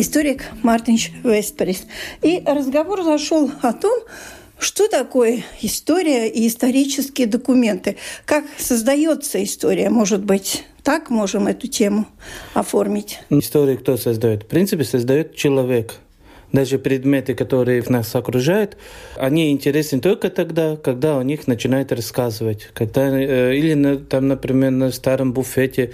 историк Мартинч Вестперис. И разговор зашел о том, что такое история и исторические документы? Как создается история? Может быть, так можем эту тему оформить? Историю кто создает? В принципе, создает человек – даже предметы, которые нас окружают, они интересны только тогда, когда о них начинают рассказывать. Когда, э, или на, там, например, на старом буфете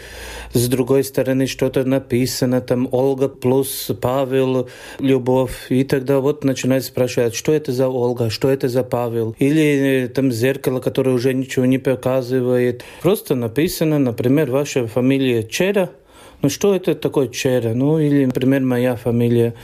с другой стороны что-то написано, там Ольга плюс Павел, любовь. И тогда вот начинают спрашивать, что это за Ольга, что это за Павел. Или э, там зеркало, которое уже ничего не показывает. Просто написано, например, ваша фамилия Чера. Ну что это такое Чера? Ну или, например, моя фамилия.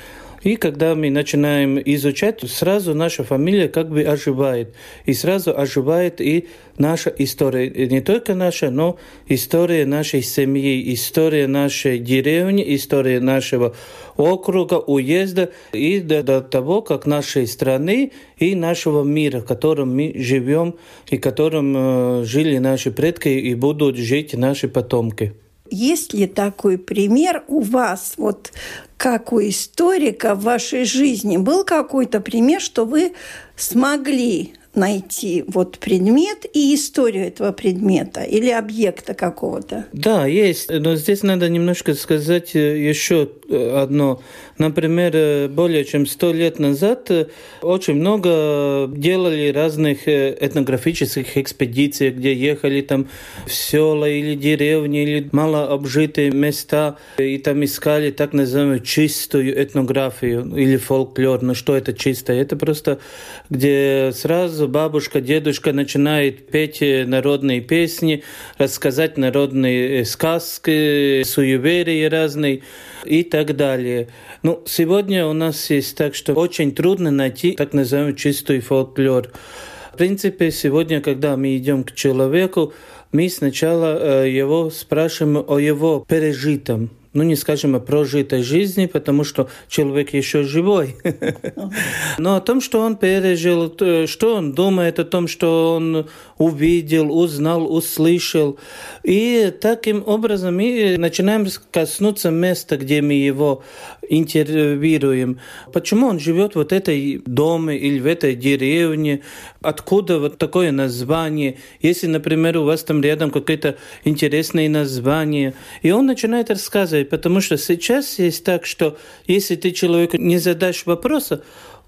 И когда мы начинаем изучать, сразу наша фамилия как бы оживает. И сразу оживает и наша история. И не только наша, но история нашей семьи, история нашей деревни, история нашего округа, уезда и до, до того, как нашей страны и нашего мира, в котором мы живем и в котором э, жили наши предки и будут жить наши потомки. Есть ли такой пример у вас, вот как у историка в вашей жизни? Был какой-то пример, что вы смогли найти вот предмет и историю этого предмета или объекта какого-то. Да, есть. Но здесь надо немножко сказать э, еще э, одно. Например, э, более чем сто лет назад очень много делали разных этнографических экспедиций, где ехали там в села или деревни, или малообжитые места, и там искали так называемую чистую этнографию или фольклор. Но что это чистое? Это просто где сразу сразу бабушка, дедушка начинает петь народные песни, рассказать народные сказки, суеверия разные и так далее. Ну, сегодня у нас есть так, что очень трудно найти так называемый чистый фольклор. В принципе, сегодня, когда мы идем к человеку, мы сначала э, его спрашиваем о его пережитом, ну не скажем о прожитой жизни, потому что человек еще живой, но о том, что он пережил, что он думает о том, что он увидел, узнал, услышал. И таким образом мы начинаем коснуться места, где мы его интервьюируем. Почему он живет вот этой доме или в этой деревне? Откуда вот такое название? Если, например, у вас там рядом какое-то интересное название. И он начинает рассказывать, потому что сейчас есть так, что если ты человеку не задашь вопроса,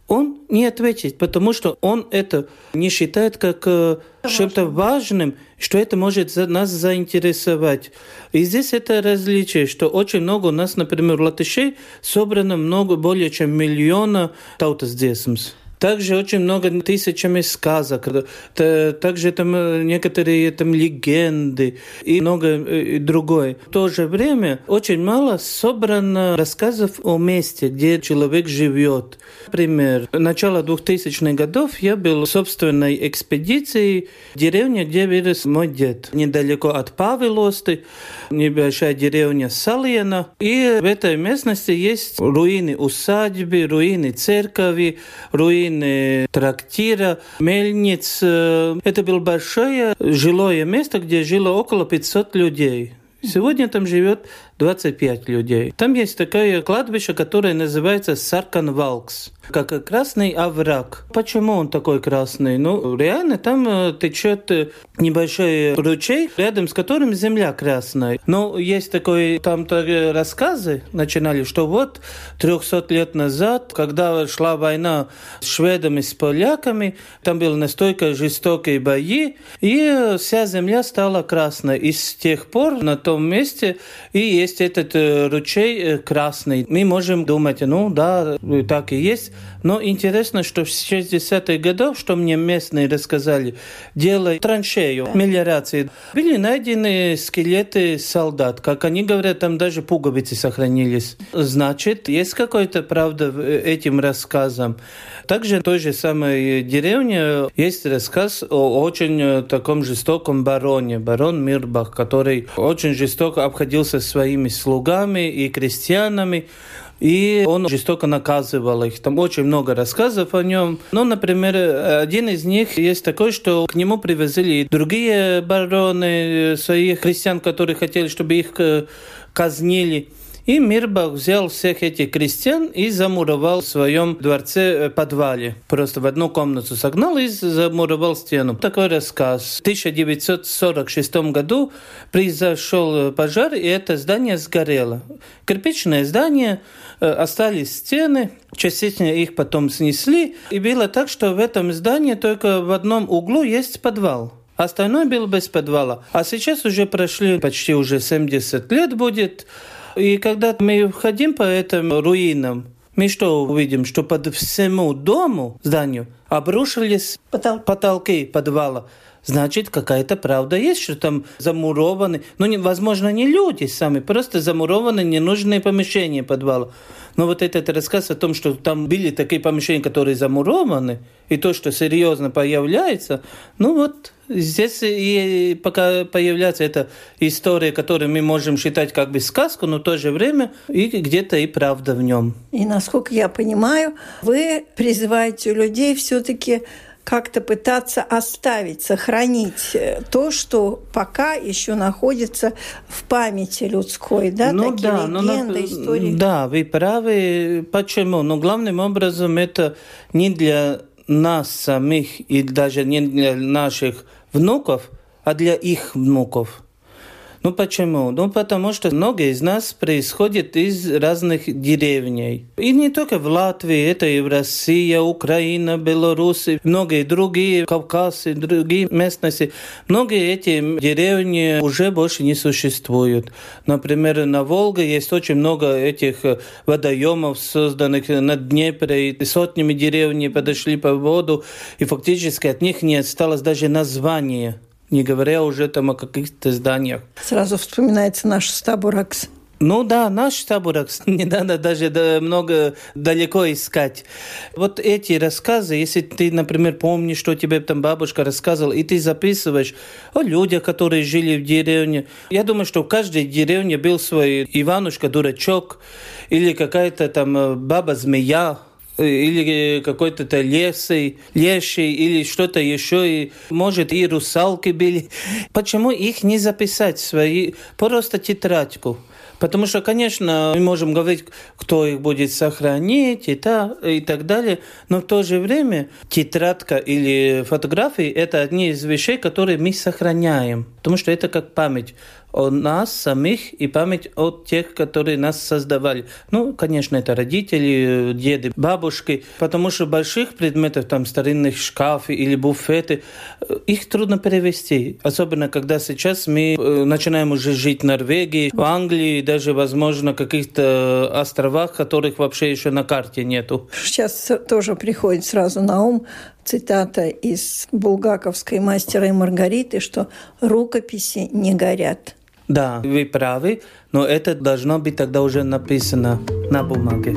он не ответит, потому что он это не считает как э, чем-то важным, что это может нас заинтересовать. И здесь это различие, что очень много у нас, например, латышей собрано много, более чем миллиона таутас dziesmas. Также очень много тысячами сказок, также там э, некоторые там легенды и много и другое. В то же время очень мало собрано рассказов о месте, где человек живет. Например, начало 2000-х годов я был в собственной экспедиции в деревне, где вырос мой дед, недалеко от Павелосты, небольшая деревня Салена. И в этой местности есть руины усадьбы, руины церкви, руины руины трактира, мельниц. Это было большое жилое место, где жило около 500 людей. Сегодня там живет 25 людей. Там есть такое кладбище, которое называется Сарканвалкс как красный овраг. Почему он такой красный? Ну, реально там э, течет э, небольшой ручей, рядом с которым земля красная. Но есть такой, там рассказы начинали, что вот 300 лет назад, когда шла война с шведами, с поляками, там были настолько жестокие бои, и вся земля стала красной. И с тех пор на том месте и есть этот э, ручей красный. Мы можем думать, ну да, так и есть, Но интересно, что в 60-х годах, что мне местные рассказали, делая траншею, мелиорации, были найдены скелеты солдат. Как они говорят, там даже пуговицы сохранились. Значит, есть какая-то правда этим рассказам. Также в той же самой деревне есть рассказ о очень таком жестоком бароне, барон Мирбах, который очень жестоко обходился своими слугами и крестьянами. И он жестоко наказывал их. Там очень много рассказов о нем. Ну, например, один из них есть такой, что к нему привезли другие бароны, своих крестьян, которые хотели, чтобы их э, казнили. И Мирбах взял всех этих крестьян и замуровал в своем дворце э, подвале. Просто в одну комнату согнал и замуровал стену. Такой рассказ. В 1946 году произошел пожар, и это здание сгорело. Кирпичное здание, э, остались стены, частично их потом снесли. И было так, что в этом здании только в одном углу есть подвал. Остальное было без подвала. А сейчас уже прошли почти уже 70 лет будет. И когда мы ходим по этим руинам, мы что увидим? Что под всему дому, зданию, обрушились Потол... потолки подвала. Значит, какая-то правда есть, что там замурованы, ну, не, возможно, не люди сами, просто замурованы ненужные помещения подвала. Но вот этот рассказ о том, что там были такие помещения, которые замурованы, и то, что серьезно появляется, ну вот здесь и пока появляется эта история, которую мы можем считать как бы сказку, но в то же время и где-то и правда в нем. И насколько я понимаю, вы призываете людей все-таки как-то пытаться оставить, сохранить э, то, что пока еще находится в памяти людской, да, ну, такие да, легенды, но, истории. Да, вы правы. Почему? Но главным образом это не для нас самих и даже не для наших внуков, а для их внуков. Ну почему? Ну потому что многие из нас происходят из разных деревней. И не только в Латвии, это и в России, Украина, Беларусь, многие другие, Кавказ и другие местности. Многие эти деревни уже больше не существуют. Например, на Волге есть очень много этих водоемов, созданных на Днепре, и сотнями деревни подошли по воду, и фактически от них не осталось даже названия не говоря уже там о каких-то зданиях. Сразу вспоминается наш Стабуракс. Ну да, наш Стабуракс. Не надо даже много далеко искать. Вот эти рассказы, если ты, например, помнишь, что тебе там бабушка рассказывала, и ты записываешь о людях, которые жили в деревне. Я думаю, что в каждой деревне был свой Иванушка-дурачок или какая-то там э, баба-змея, или какой-то лесой, леший, или что-то еще, и, может, и русалки были. Почему их не записать свои, просто тетрадку? Потому что, конечно, мы можем говорить, кто их будет сохранить и, та, и так далее, но в то же время тетрадка или фотографии – это одни из вещей, которые мы сохраняем, потому что это как память о нас самих и память о тех, которые нас создавали. Ну, конечно, это родители, деды, бабушки, потому что больших предметов, там, старинных шкафы или буфеты, э, их трудно перевести. Особенно, когда сейчас мы э, начинаем уже жить в Норвегии, в Англии, даже, возможно, каких-то островах, которых вообще еще на карте нету. Сейчас тоже приходит сразу на ум цитата из булгаковской «Мастера и Маргариты», что «рукописи не горят». Да, вы правы, но это должно быть тогда уже написано на бумаге.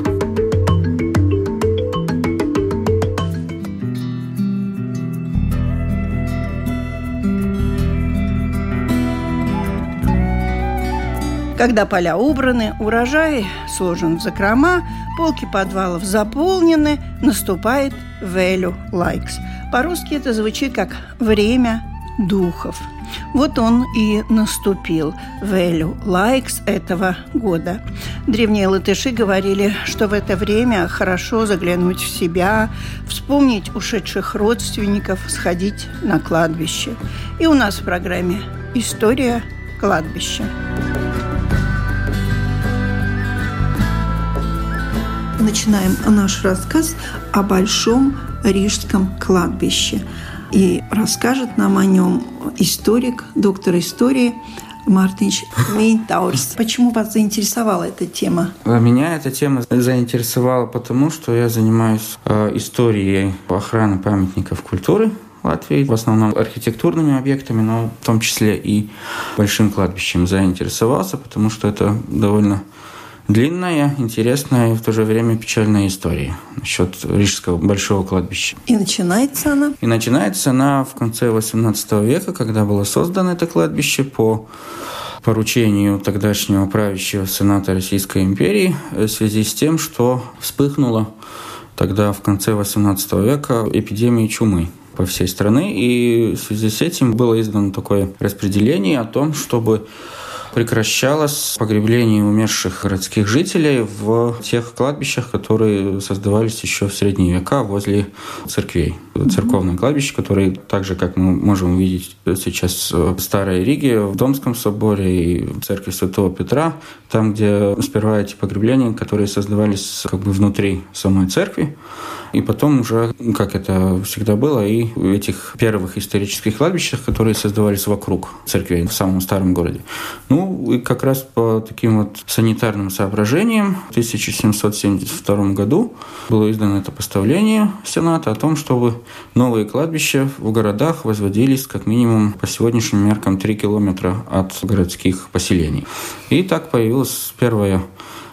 Когда поля убраны, урожай сложен в закрома, полки подвалов заполнены, наступает «велю лайкс». По-русски это звучит как «время духов». Вот он и наступил, Велю Лайкс этого года. Древние латыши говорили, что в это время хорошо заглянуть в себя, вспомнить ушедших родственников, сходить на кладбище. И у нас в программе «История кладбища». Начинаем наш рассказ о Большом Рижском кладбище – и расскажет нам о нем историк, доктор истории Мартинч Мейнтаурс. Почему вас заинтересовала эта тема? Меня эта тема заинтересовала потому, что я занимаюсь э, историей охраны памятников культуры Латвии, в основном архитектурными объектами, но в том числе и большим кладбищем заинтересовался, потому что это довольно длинная, интересная и в то же время печальная история насчет Рижского большого кладбища. И начинается она? И начинается она в конце XVIII века, когда было создано это кладбище по поручению тогдашнего правящего сената Российской империи в связи с тем, что вспыхнула тогда в конце XVIII века эпидемия чумы по всей стране. И в связи с этим было издано такое распределение о том, чтобы прекращалось погребление умерших городских жителей в тех кладбищах, которые создавались еще в средние века возле церквей. Церковное кладбище, которые, так же, как мы можем увидеть сейчас в Старой Риге, в Домском соборе и в церкви Святого Петра, там, где сперва эти погребления, которые создавались как бы внутри самой церкви, и потом уже, как это всегда было, и в этих первых исторических кладбищах, которые создавались вокруг церквей в самом старом городе. Ну, и как раз по таким вот санитарным соображениям в 1772 году было издано это постановление Сената о том, чтобы новые кладбища в городах возводились как минимум по сегодняшним меркам 3 километра от городских поселений. И так появилась первая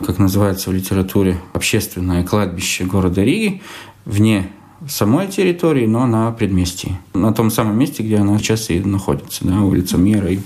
как называется в литературе, общественное кладбище города Риги, вне самой территории, но на предместье. На том самом месте, где она сейчас и находится, да, улица Мира и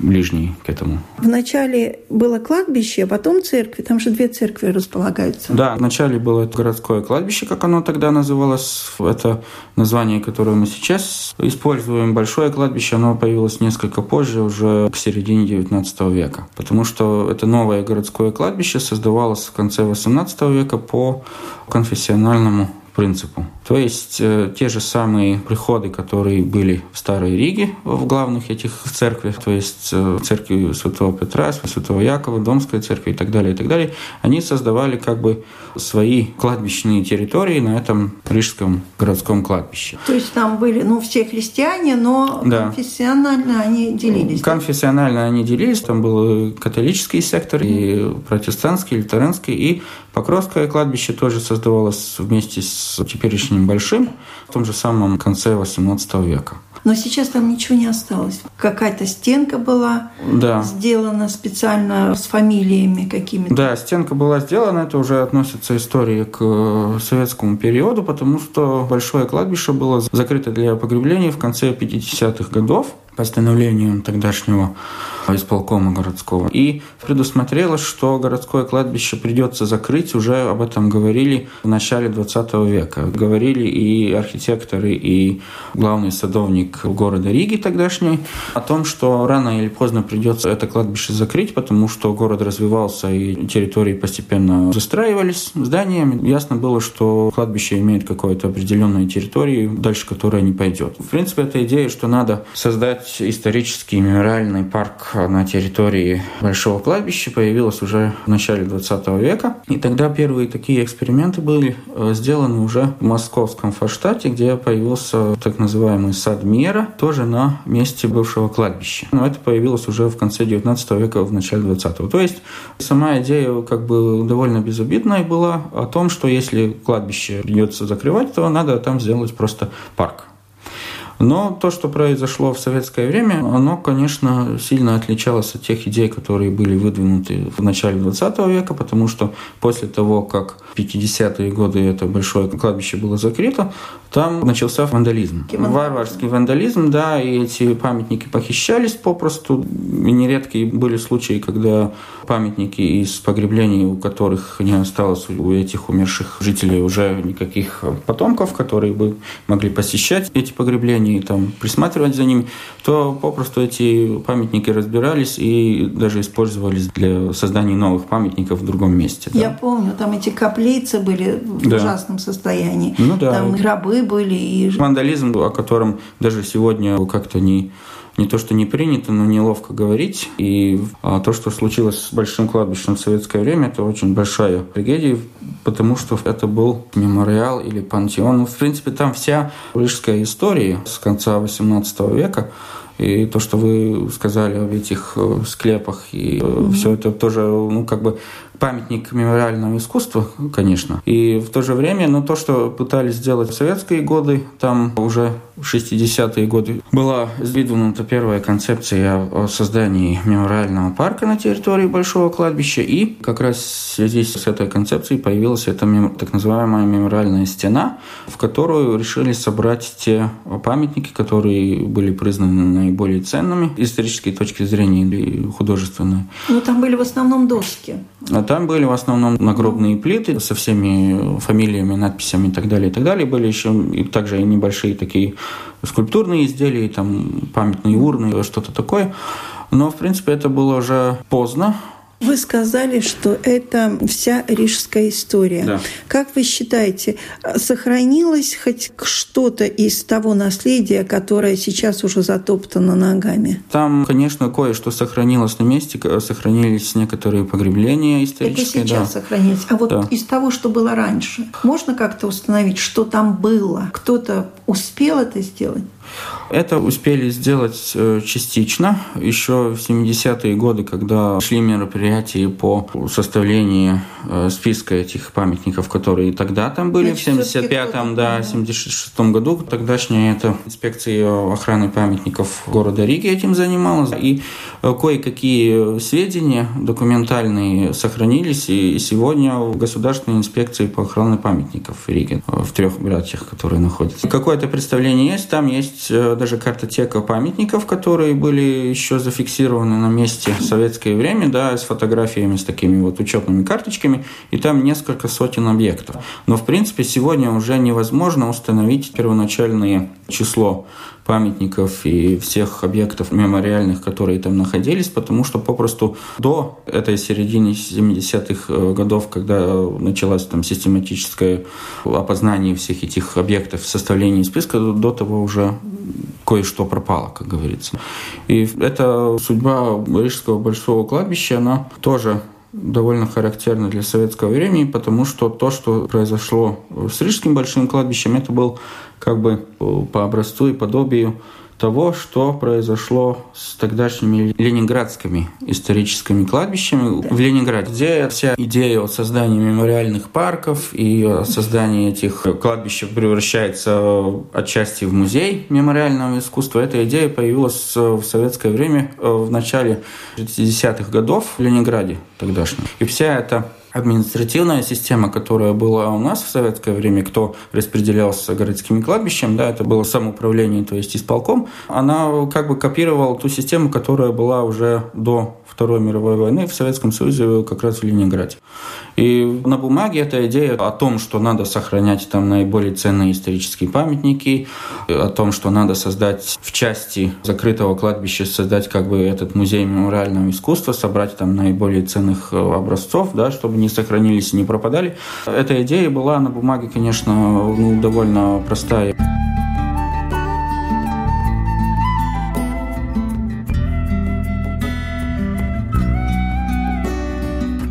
ближний к этому. Вначале было кладбище, а потом церкви. Там же две церкви располагаются. Да, вначале было городское кладбище, как оно тогда называлось. Это название, которое мы сейчас используем. Большое кладбище, оно появилось несколько позже, уже к середине XIX века. Потому что это новое городское кладбище создавалось в конце XVIII века по конфессиональному принципу. То есть э, те же самые приходы, которые были в Старой Риге, в главных этих церквях, то есть э, церкви Святого Петра, Святого Якова, Домская церковь и так далее, и так далее, они создавали как бы свои кладбищные территории на этом рижском городском кладбище. То есть там были, ну, все христиане, но да. конфессионально они делились? Конфессионально да? они делились, там был католический сектор, и протестантский, и лютеранский, и Покровское кладбище тоже создавалось вместе с теперешним Большим в том же самом конце XVIII века. Но сейчас там ничего не осталось. Какая-то стенка была да. сделана специально с фамилиями какими-то. Да, стенка была сделана. Это уже относится истории к э, советскому периоду, потому что большое кладбище было закрыто для погребления в конце 50-х годов постановлению тогдашнего исполкома городского. И предусмотрелось, что городское кладбище придется закрыть. Уже об этом говорили в начале 20 века. Говорили и архитекторы, и главный садовник города Риги тогдашний о том, что рано или поздно придется это кладбище закрыть, потому что город развивался и территории постепенно застраивались зданиями. Ясно было, что кладбище имеет какую-то определенную территорию, дальше которая не пойдет. В принципе, эта идея, что надо создать исторический мемориальный парк на территории Большого кладбища появилась уже в начале 20 века. И тогда первые такие эксперименты были э, сделаны уже в московском Форштате, где появился так называемый сад Мера, тоже на месте бывшего кладбища. Но это появилось уже в конце 19 века, в начале 20 То есть сама идея как бы довольно безобидная была о том, что если кладбище придется закрывать, то надо там сделать просто парк. Но то, что произошло в советское время, оно, конечно, сильно отличалось от тех идей, которые были выдвинуты в начале 20 века, потому что после того, как 50-е годы это большое кладбище было закрыто, там начался вандализм. Варварский вандализм, да, и эти памятники похищались попросту. И нередки были случаи, когда памятники из погреблений, у которых не осталось у этих умерших жителей уже никаких потомков, которые бы могли посещать эти погребления и там присматривать за ними, то попросту эти памятники разбирались и даже использовались для создания новых памятников в другом месте. Да. Я помню, там эти каплицы были в да. ужасном состоянии. Ну, да. Там гробы были. И... Вандализм, о котором даже сегодня как-то не не то, что не принято, но неловко говорить. И а, то, что случилось с Большим кладбищем в советское время, это очень большая трагедия, потому что это был мемориал или пантеон. Ну, в принципе, там вся рижская история с конца XVIII века И то, что вы сказали об этих э, склепах, и mm-hmm. все это тоже, ну, как бы памятник мемориального искусства, конечно. И в то же время, ну, то, что пытались сделать в советские годы, там уже в 60-е годы была сдвинута первая концепция о создании мемориального парка на территории Большого кладбища, и как раз в связи с этой концепцией появилась эта так называемая мемориальная стена, в которую решили собрать те памятники, которые были признаны наиболее ценными с исторической точки зрения или художественной. Ну, там были в основном доски. Там были в основном нагробные плиты со всеми фамилиями, надписями и так далее, и так далее. Были еще и также и небольшие такие скульптурные изделия, там памятные урны, что-то такое. Но, в принципе, это было уже поздно, вы сказали, что это вся рижская история. Да. Как вы считаете, сохранилось хоть что-то из того наследия, которое сейчас уже затоптано ногами? Там, конечно, кое-что сохранилось на месте, сохранились некоторые погребления исторические. Это сейчас да. сохранилось. А вот да. из того, что было раньше, можно как-то установить, что там было? Кто-то успел это сделать? Это успели сделать э, частично. Еще в 70-е годы, когда шли мероприятия по составлению э, списка этих памятников, которые тогда там были, Значит, в 75-м, да, 76-м году, тогдашняя это инспекция охраны памятников города Риги этим занималась. И э, кое-какие сведения документальные сохранились, и сегодня в Государственной инспекции по охране памятников в Риге, в трех братьях, которые находятся. Какое-то представление есть, там есть даже картотека памятников, которые были еще зафиксированы на месте в советское время, да, с фотографиями, с такими вот учетными карточками, и там несколько сотен объектов. Но, в принципе, сегодня уже невозможно установить первоначальное число памятников и всех объектов мемориальных, которые там находились, потому что попросту до этой середины 70-х э, годов, когда началось там систематическое опознание всех этих объектов, составление списка, до того уже кое-что пропало, как говорится. И эта судьба Рижского большого кладбища, она тоже довольно характерно для советского времени, потому что то, что произошло с Рижским большим кладбищем, это был как бы по образцу и подобию того, что произошло с тогдашними ленинградскими историческими кладбищами в Ленинграде, где вся идея о создании мемориальных парков и создании этих кладбищ превращается отчасти в музей мемориального искусства. Эта идея появилась в советское время в начале 60-х годов в Ленинграде тогдашнем. И вся эта административная система, которая была у нас в советское время, кто распределялся городскими кладбищем, да, это было самоуправление, то есть исполком, она как бы копировала ту систему, которая была уже до Второй мировой войны в Советском Союзе как раз в Ленинграде. И на бумаге эта идея о том, что надо сохранять там наиболее ценные исторические памятники, о том, что надо создать в части закрытого кладбища, создать как бы этот музей мемориального искусства, собрать там наиболее ценных образцов, да, чтобы не сохранились и не пропадали. Эта идея была на бумаге, конечно, ну, довольно простая.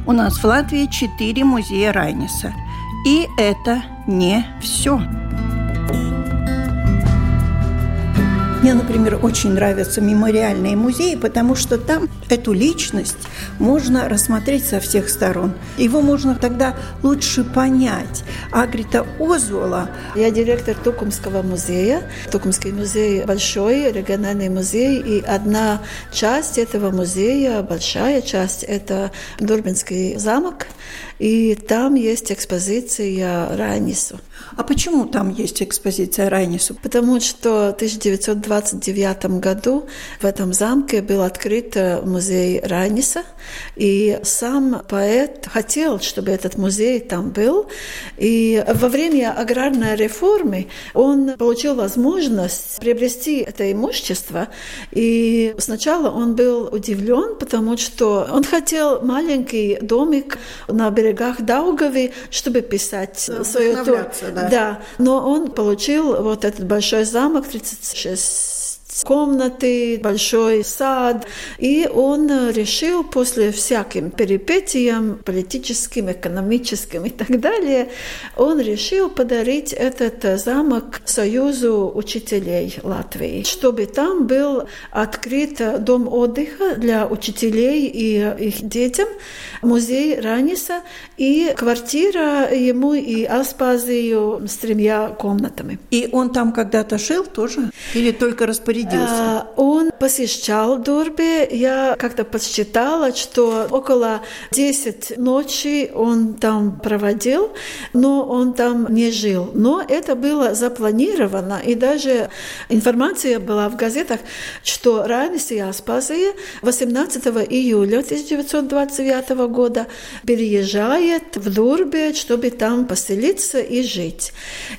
У нас в Латвии четыре музея Райниса. И это не все. Например, очень нравятся мемориальные музеи, потому что там эту личность можно рассмотреть со всех сторон. Его можно тогда лучше понять. Агрита Озула. Я директор Токумского музея. Токумский музей большой, региональный музей. И одна часть этого музея, большая часть, это Дурбинский замок. И там есть экспозиция Райнису. А почему там есть экспозиция Райнису? Потому что в 1929 году в этом замке был открыт музей Райниса, и сам поэт хотел, чтобы этот музей там был. И во время аграрной реформы он получил возможность приобрести это имущество. И сначала он был удивлен, потому что он хотел маленький домик на берегах Даугави, чтобы писать да, свою да. да. Но он получил вот этот большой замок 36 комнаты, большой сад. И он решил после всяким перипетиям политическим, экономическим и так далее, он решил подарить этот замок Союзу учителей Латвии, чтобы там был открыт дом отдыха для учителей и их детям, музей Раниса и квартира ему и Аспазию с тремя комнатами. И он там когда-то жил тоже? Или только распорядился? А, он посещал Дурби. Я как-то подсчитала, что около 10 ночи он там проводил, но он там не жил. Но это было запланировано, и даже информация была в газетах, что Райнис и Аспазия 18 июля 1929 года переезжает в Дурбе, чтобы там поселиться и жить.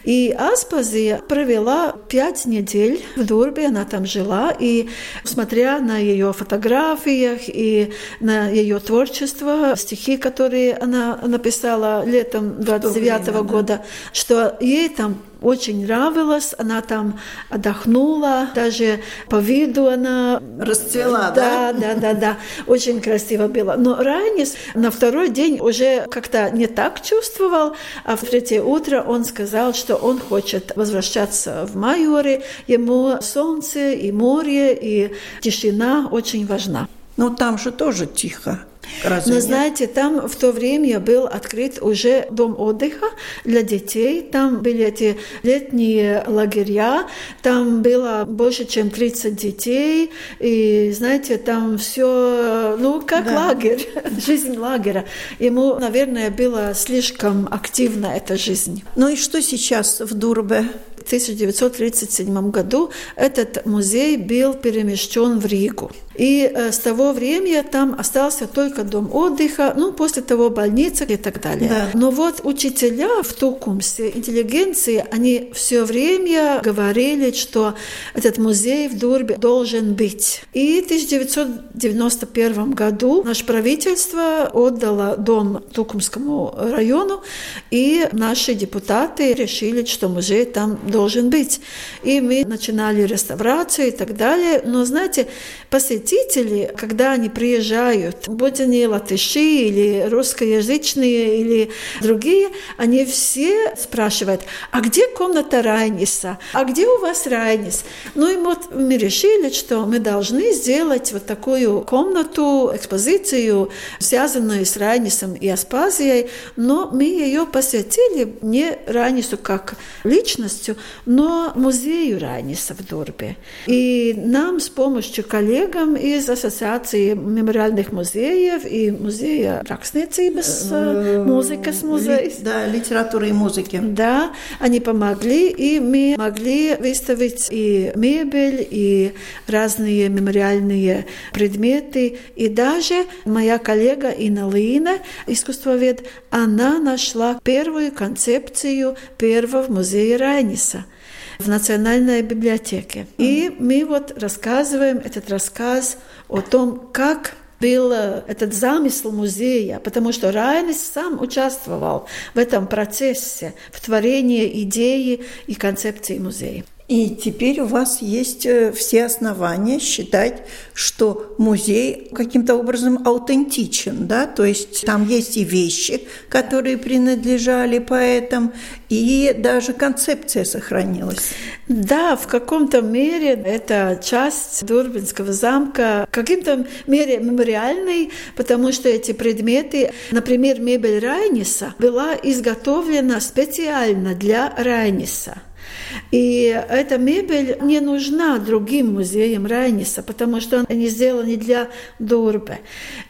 И Аспазия провела пять недель в Дурбе, она там жила, и смотря на ее фотографиях и на ее творчество, стихи, которые она написала летом 29 -го года, да. что ей там очень нравилось, она там отдохнула, даже по виду она... Расцвела, да? Да, да, да, да, очень красиво было. Но Райнис на второй день уже как-то не так чувствовал, а в третье утро он сказал, что он хочет возвращаться в Майоре, ему солнце и море, и тишина очень важна. Но там же тоже тихо. Разве Но нет? знаете, там в то время был открыт уже дом отдыха для детей. Там были эти летние лагеря. Там было больше, чем 30 детей. И знаете, там все, ну, как да. лагерь, жизнь лагеря. Ему, наверное, была слишком активна эта жизнь. Ну и что сейчас в Дурбе? В 1937 году этот музей был перемещен в Ригу. И э, с того времени там остался только дом отдыха, ну, после того больница и так далее. Да. Но вот учителя в Тукумсе, интеллигенции, они все время говорили, что этот музей в Дурбе должен быть. И в 1991 году наше правительство отдало дом Тукумскому району, и наши депутаты решили, что музей там должен быть. И мы начинали реставрацию и так далее. Но, знаете, посетители, когда они приезжают, будь они латыши или русскоязычные или другие, они все спрашивают, а где комната Райниса? А где у вас Райнис? Ну и вот мы решили, что мы должны сделать вот такую комнату, экспозицию, связанную с Райнисом и Аспазией, но мы ее посвятили не Райнису как личностью, но музею Райниса в Дурбе. И нам с помощью коллег коллегам из Ассоциации мемориальных музеев и музея rakstniecības, музыкас музея. Да, литературы и музыки. Да, они помогли, и мы могли выставить и мебель, и разные мемориальные предметы. И даже моя коллега Инна Лина, искусствовед, она нашла первую концепцию первого музея Райниса – в Национальной библиотеке. И мы вот рассказываем этот рассказ о том, как был этот замысел музея, потому что Райнис сам участвовал в этом процессе, в творении идеи и концепции музея. И теперь у вас есть э, все основания считать, что музей каким-то образом аутентичен, да, то есть там есть и вещи, которые принадлежали поэтам, и даже концепция сохранилась. Да, в каком-то мере это часть Дурбинского замка, в каком-то мере мемориальный, потому что эти предметы, например, мебель Райниса была изготовлена специально для Райниса. И эта мебель не нужна другим музеям Райниса, потому что они сделаны для Дурбе.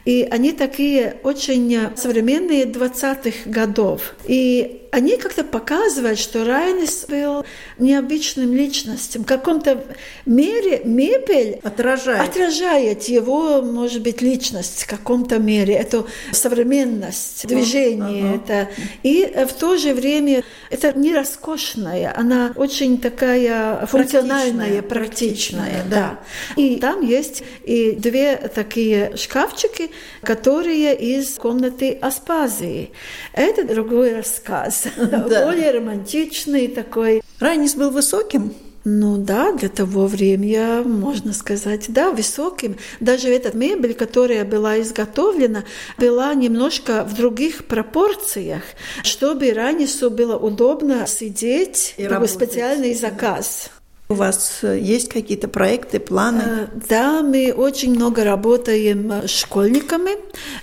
И они такие очень современные 20-х годов. И они как-то показывают, что Райнис был необычным личностью. В каком-то мере мебель отражает. отражает его, может быть, личность в каком-то мере, эту современность движения. Uh-huh. Это. И в то же время это не роскошная, она очень такая функциональная, практичная, практичная да. да. И там есть и две такие шкафчики, которые из комнаты Аспазии. Это другой рассказ, более романтичный такой. Райнис был высоким? Ну да, для того времени, можно сказать, да, высоким. Даже эта мебель, которая была изготовлена, была немножко в других пропорциях, чтобы Ранису было удобно сидеть. И такой специальный заказ. У вас э, есть какие-то проекты, планы? Э, да, мы очень много работаем с школьниками.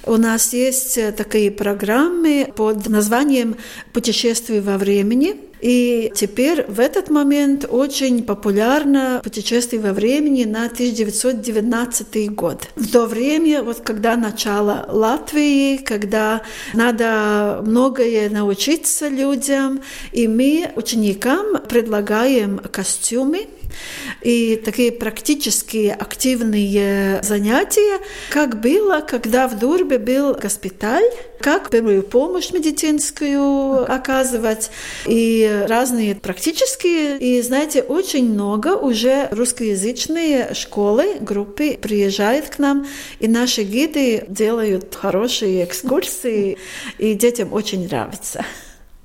У нас есть э, такие программы под названием «Путешествие во времени». И теперь в этот момент очень популярно путешествие во времени на 1919 год. В то время, вот когда начало Латвии, когда надо многое научиться людям, и мы ученикам предлагаем костюмы, и такие практические активные занятия, как было, когда в Дурбе был госпиталь, как первую помощь медицинскую оказывать, и разные практические. И, знаете, очень много уже русскоязычные школы, группы приезжают к нам, и наши гиды делают хорошие экскурсии, и детям очень нравится.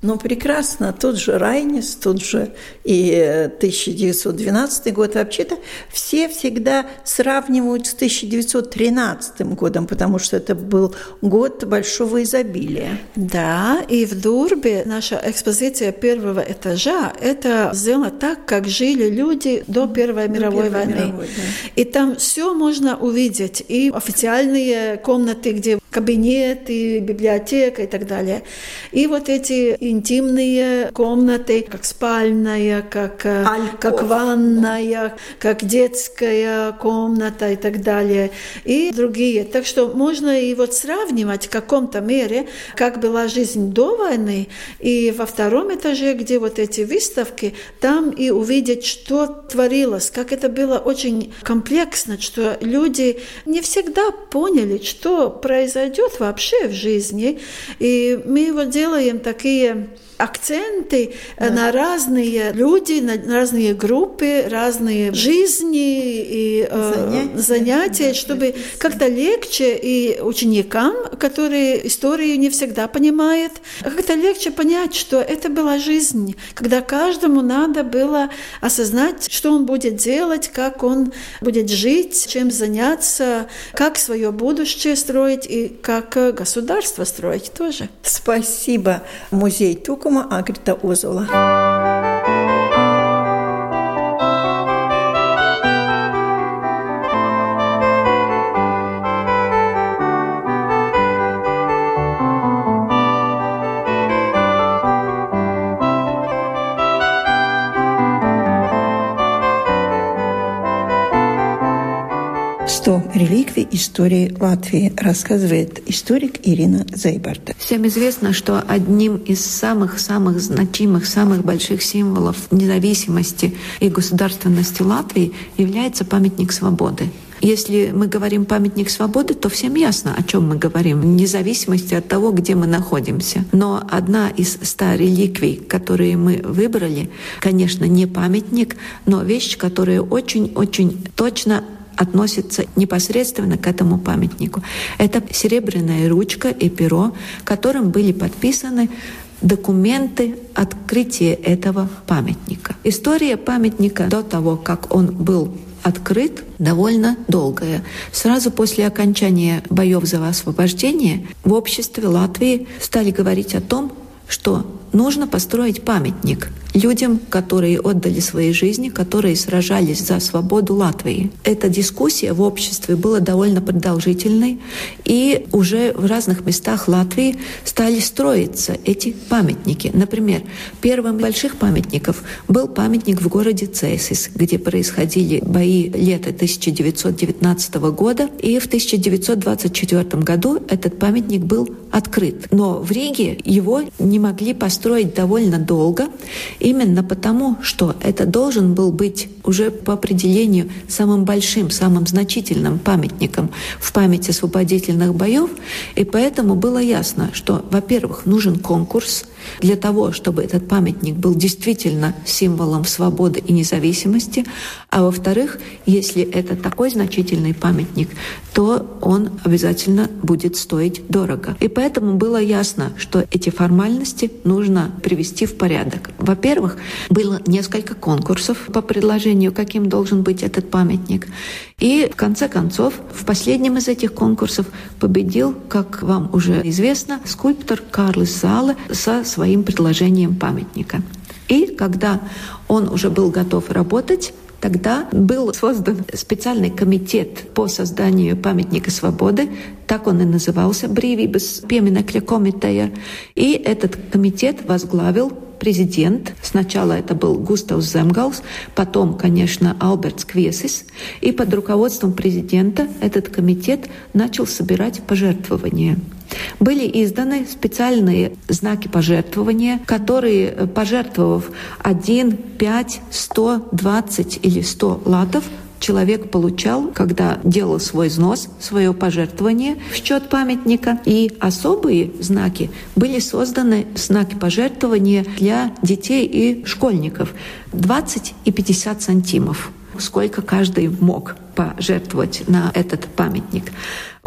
Ну, прекрасно. Тут же Райнис, тут же и 1912 год. Вообще-то все всегда сравнивают с 1913 годом, потому что это был год большого изобилия. Да, и в Дурбе наша экспозиция первого этажа – это сделано так, как жили люди до Первой мировой Первой войны. Мировой, да. И там все можно увидеть. И официальные комнаты, где кабинеты, библиотека и так далее. И вот эти интимные комнаты, как спальная, как, э, как ванная, как детская комната и так далее, и другие. Так что можно и вот сравнивать в каком-то мере, как была жизнь до войны, и во втором этаже, где вот эти выставки, там и увидеть, что творилось, как это было очень комплексно, что люди не всегда поняли, что произойдет вообще в жизни. И мы вот делаем такие акценты да. на разные люди, на разные группы, разные жизни и э, занятия, занятия да, чтобы как-то легче и ученикам, которые историю не всегда понимают, как-то легче понять, что это была жизнь, когда каждому надо было осознать, что он будет делать, как он будет жить, чем заняться, как свое будущее строить и как государство строить тоже. Spasiba muzeja Tukuma Agrita Ozola. Реликвий истории Латвии, рассказывает историк Ирина Зайбарта. Всем известно, что одним из самых-самых значимых, самых больших символов независимости и государственности Латвии является памятник свободы. Если мы говорим памятник свободы, то всем ясно, о чем мы говорим, вне зависимости от того, где мы находимся. Но одна из ста реликвий, которые мы выбрали, конечно, не памятник, но вещь, которая очень-очень точно относится непосредственно к этому памятнику. Это серебряная ручка и перо, которым были подписаны документы открытия этого памятника. История памятника до того, как он был открыт, довольно долгая. Сразу после окончания боев за освобождение в обществе Латвии стали говорить о том, что нужно построить памятник людям, которые отдали свои жизни, которые сражались за свободу Латвии. Эта дискуссия в обществе была довольно продолжительной, и уже в разных местах Латвии стали строиться эти памятники. Например, первым больших памятников был памятник в городе Цейсис, где происходили бои лета 1919 года, и в 1924 году этот памятник был открыт. Но в Риге его не могли построить довольно долго, Именно потому, что это должен был быть уже по определению самым большим, самым значительным памятником в память освободительных боев. И поэтому было ясно, что, во-первых, нужен конкурс – для того, чтобы этот памятник был действительно символом свободы и независимости, а во-вторых, если это такой значительный памятник, то он обязательно будет стоить дорого. И поэтому было ясно, что эти формальности нужно привести в порядок. Во-первых, было несколько конкурсов по предложению, каким должен быть этот памятник. И в конце концов, в последнем из этих конкурсов победил, как вам уже известно, скульптор Карлос Зала со своим предложением памятника. И когда он уже был готов работать, Тогда был создан специальный комитет по созданию памятника свободы, так он и назывался, Брīvības пieminekļa komiteja. И этот комитет возглавил президент. Сначала это был Густав Земгалс, потом, конечно, Альбертс Квесис. И под руководством президента этот комитет начал собирать пожертвования. Были изданы специальные знаки пожертвования, которые, э, пожертвовав 1, 5, 100, 20 или 100 латов, человек получал, когда делал свой взнос, свое пожертвование в счет памятника. И особые знаки были созданы, знаки пожертвования для детей и школьников. 20 и 50 сантимов сколько каждый мог пожертвовать на этот памятник.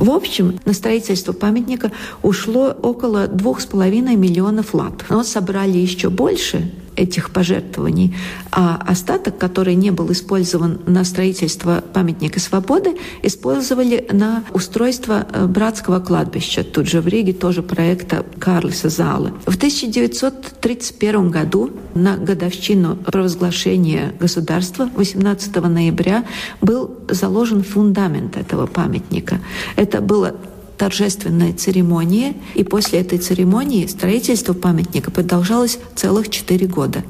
В общем, на строительство памятника ушло около двух с половиной миллионов лат. Но собрали еще больше, этих пожертвований, а остаток, который не был использован на строительство памятника свободы, использовали на устройство э, братского кладбища, тут же в Риге, тоже проекта Карлиса Зала. В 1931 году на годовщину провозглашения государства 18 ноября был заложен фундамент этого памятника. Это было торжественная церемония, и после этой церемонии строительство памятника продолжалось целых четыре года.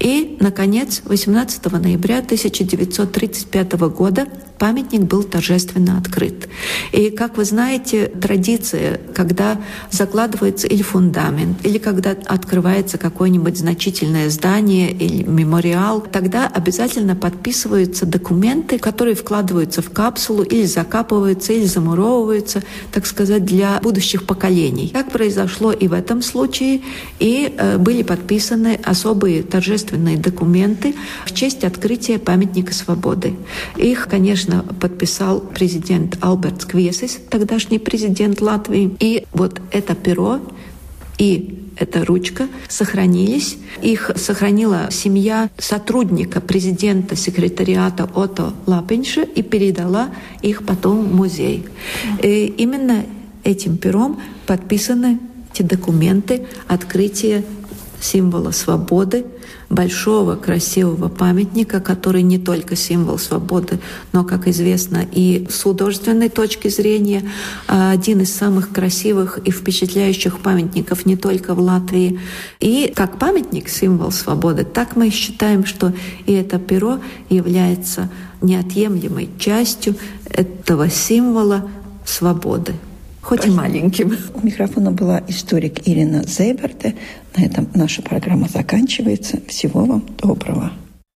И, наконец, 18 ноября 1935 года памятник был торжественно открыт. И, как вы знаете, традиция, когда закладывается или фундамент, или когда открывается какое-нибудь значительное здание или мемориал, тогда обязательно подписываются документы, которые вкладываются в капсулу или закапываются, или замуровываются, так сказать, для будущих поколений. Так произошло и в этом случае, и э, были подписаны особые торжественные документы в честь открытия памятника свободы. Их, конечно, подписал президент Алберт Квесис, тогдашний президент Латвии. И вот это перо и эта ручка сохранились. Их сохранила семья сотрудника президента секретариата Ото Лапинша и передала их потом в музей. И именно этим пером подписаны эти документы открытия символа свободы, большого красивого памятника, который не только символ свободы, но, как известно, и с художественной точки зрения а, один из самых красивых и впечатляющих памятников не только в Латвии. И как памятник символ свободы, так мы считаем, что и это перо является неотъемлемой частью этого символа свободы хоть и маленьким. У микрофона была историк Ирина Зейберте. На этом наша программа заканчивается. Всего вам доброго.